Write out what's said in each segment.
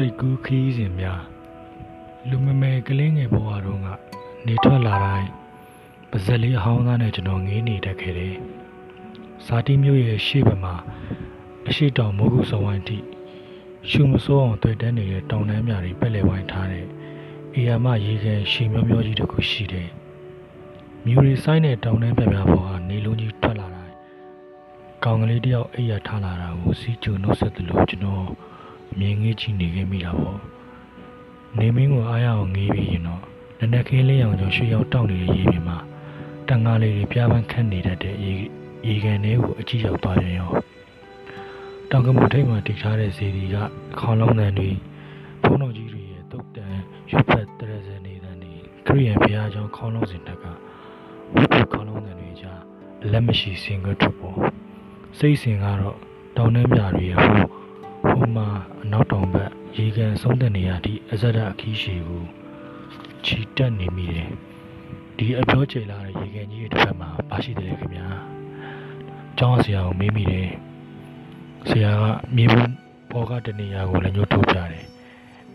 စိတ်ကူးခီးစဉ်များလူမမယ်ကလေးငယ်ဘဝတုန်းကနေထွက်လာတိုင်းပါဇက်လေးအဟောင်းသားနဲ့ကျွန်တော်ငေးနေတတ်ခဲ့တယ်။ဇာတိမျိုးရဲ့ရှေ့ဘက်မှာအရှိတောင်မိုးကုစုံဝိုင်းထိရှုမစိုးအောင်တွေ့တန်းနေတဲ့တောင်တန်းများတွေပက်လေဝိုင်းထားတဲ့အေယာမရေကန်ရှည်မျောမျောကြီးတစ်ခုရှိတယ်။မြူရီဆိုင်တဲ့တောင်တန်းပြပြပေါ်ကနေလုံးကြီးထွက်လာတိုင်းကောင်ကလေးတယောက်အိပ်ရထားလာတာကိုစီးကျုံနှုတ်ဆက်သလိုကျွန်တော်အ မြင်ငေးကြည့်နေခဲ့မိတာပေါ့။နေမင်းကိုအားရအောင်ငေးပြီးရင်တော့နနက်ခင်းလေးအောင်ကျော်ရွှေရောက်တောက်နေတဲ့ရေပြင်မှာတန်ငါလေးတွေပြားပန်းခတ်နေတတ်တဲ့ရေရေကန်တွေကိုအကြည့်ရောက်သွားပြန်ရောတောင်ကမထိတ်မှာတိထားတဲ့ဇီဒီကခေါင်းလုံးတန်တွေဘုံတော်ကြီးတွေရဲ့တုတ်တန်ရွတ်ဖက်တရဇန်နေတဲ့နေခရီးရန်ဘုရားကျောင်းခေါင်းလုံးစင်တက်ကဝိပုခေါင်းလုံးတန်တွေကြားလက်မရှိစင်ကထွက်ပေါ်စိတ်စင်ကတော့တောင်နှင်းမြတွေရဲ့ဟို ဟိုမှာအနောက်တောင်ဘက်ရေကန်ဆုံးတဲ့နေရာထိအဇဒအခီးရှိကိုချီတက်နေမိတယ်ဒီအပြောကျေလာတဲ့ရေကန်ကြီးရဲ့တစ်ဖက်မှာပါရှိတယ်ခင်ဗျာကျောင်းဆရာကိုမေးမိတယ်ဆရာကမြေဘူးပေါ်ကတနေရာကိုလည်းညှို့ထုတ်ပြတယ်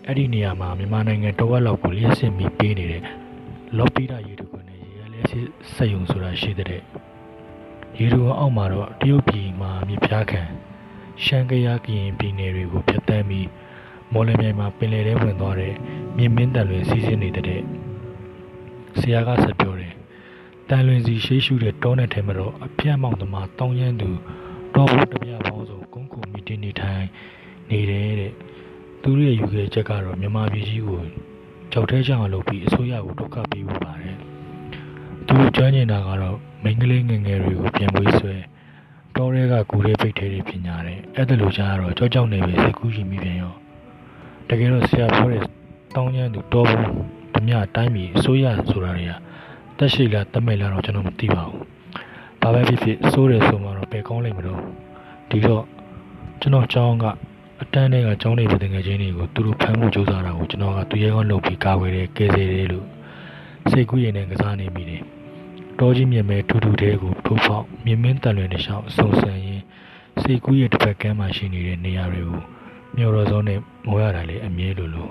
အဲ့ဒီနေရာမှာမြန်မာနိုင်ငံတဝက်လောက်ကိုလျှက်စစ်မိပေးနေတဲ့လော်ပီတာရေတူကွနဲ့ရေရလျှက်စစ်စက်ယုံဆိုတာရှိတဲ့ရေတူအောက်မှာတော့တရုတ်ပြည်မှာမြေပြားခံ ရှန်ကယားကရင်ပြည်နယ်တွေကိုဖျက်ဆီးပြီးမော်လမြိုင်မှာပင်လယ်ထဲဝင်သွားတဲ့မြင်းမင်းတန်လွင်စီးဆင်းနေတဲ့ဆရာကဆက်ပြောတယ်တန်လွင်စီရှိရှုတဲ့တောနဲ့ထဲမှာတော့အပြတ်မောင်သမားတောင်းရမ်းသူတော်ဘုတပြပေါင်းစုံကုန်းကူမီတင်နေထိုင်နေတယ်တဲ့သူတို့ရဲ့ယူခဲ့ချက်ကတော့မြန်မာပြည်ကြီးကိုကြောက်ထဲချအောင်လုပ်ပြီးအစိုးရကိုဒုက္ခပေးဖို့ပါတယ်သူတို့ကြွနေတာကတော့မိန်းကလေးငယ်ငယ်တွေကိုပြန်မွေးဆွဲ တောရဲကကူရဲပိတ်ထဲတွေပြင်ညာတယ်အဲ့ဒါလိုကြားတော့ကြောက်ကြောက်နေပဲစိတ်ကူးရင်မိပြန်ရောတကယ်တော့ဆရာပြောတဲ့တောင်းကျမ်းသူတော်ဘူးဓမြတိုင်းပြည်အစိုးရဆိုတာတွေကတက်ရှိလားတမဲ့လားတော့ကျွန်တော်မသိပါဘူးဘာပဲဖြစ်ဖြစ်စိုးတယ်ဆိုမှတော့ဘယ်ကောင်းလိမ့်မလို့ဒီတော့ကျွန်တော်ကျောင်းကအတန်းတွေကကျောင်းနေပြည်ငယ်ချင်းတွေကိုသူတို့ဖမ်းဖို့ကြိုးစားတာကိုကျွန်တော်ကသူရဲကောင်းလုပ်ပြီးကာကွယ်တယ်ကယ်ဆယ်တယ်လို့စိတ်ကူးရင်နဲ့ကစားနေမိတယ် တောကြီးမြင်မဲ့ထူထူတဲကိုထိုးပေါက်မြင်မင်းတန်လွင်တစ်လျှောက်အဆုံဆန်ရင်စိတ်ကူးရဲ့တစ်ဖက်ကမ်းမှာရှိနေတဲ့နေရာတွေကိုမျော်တော်စောနဲ့မောရတာလေအမြဲလိုလို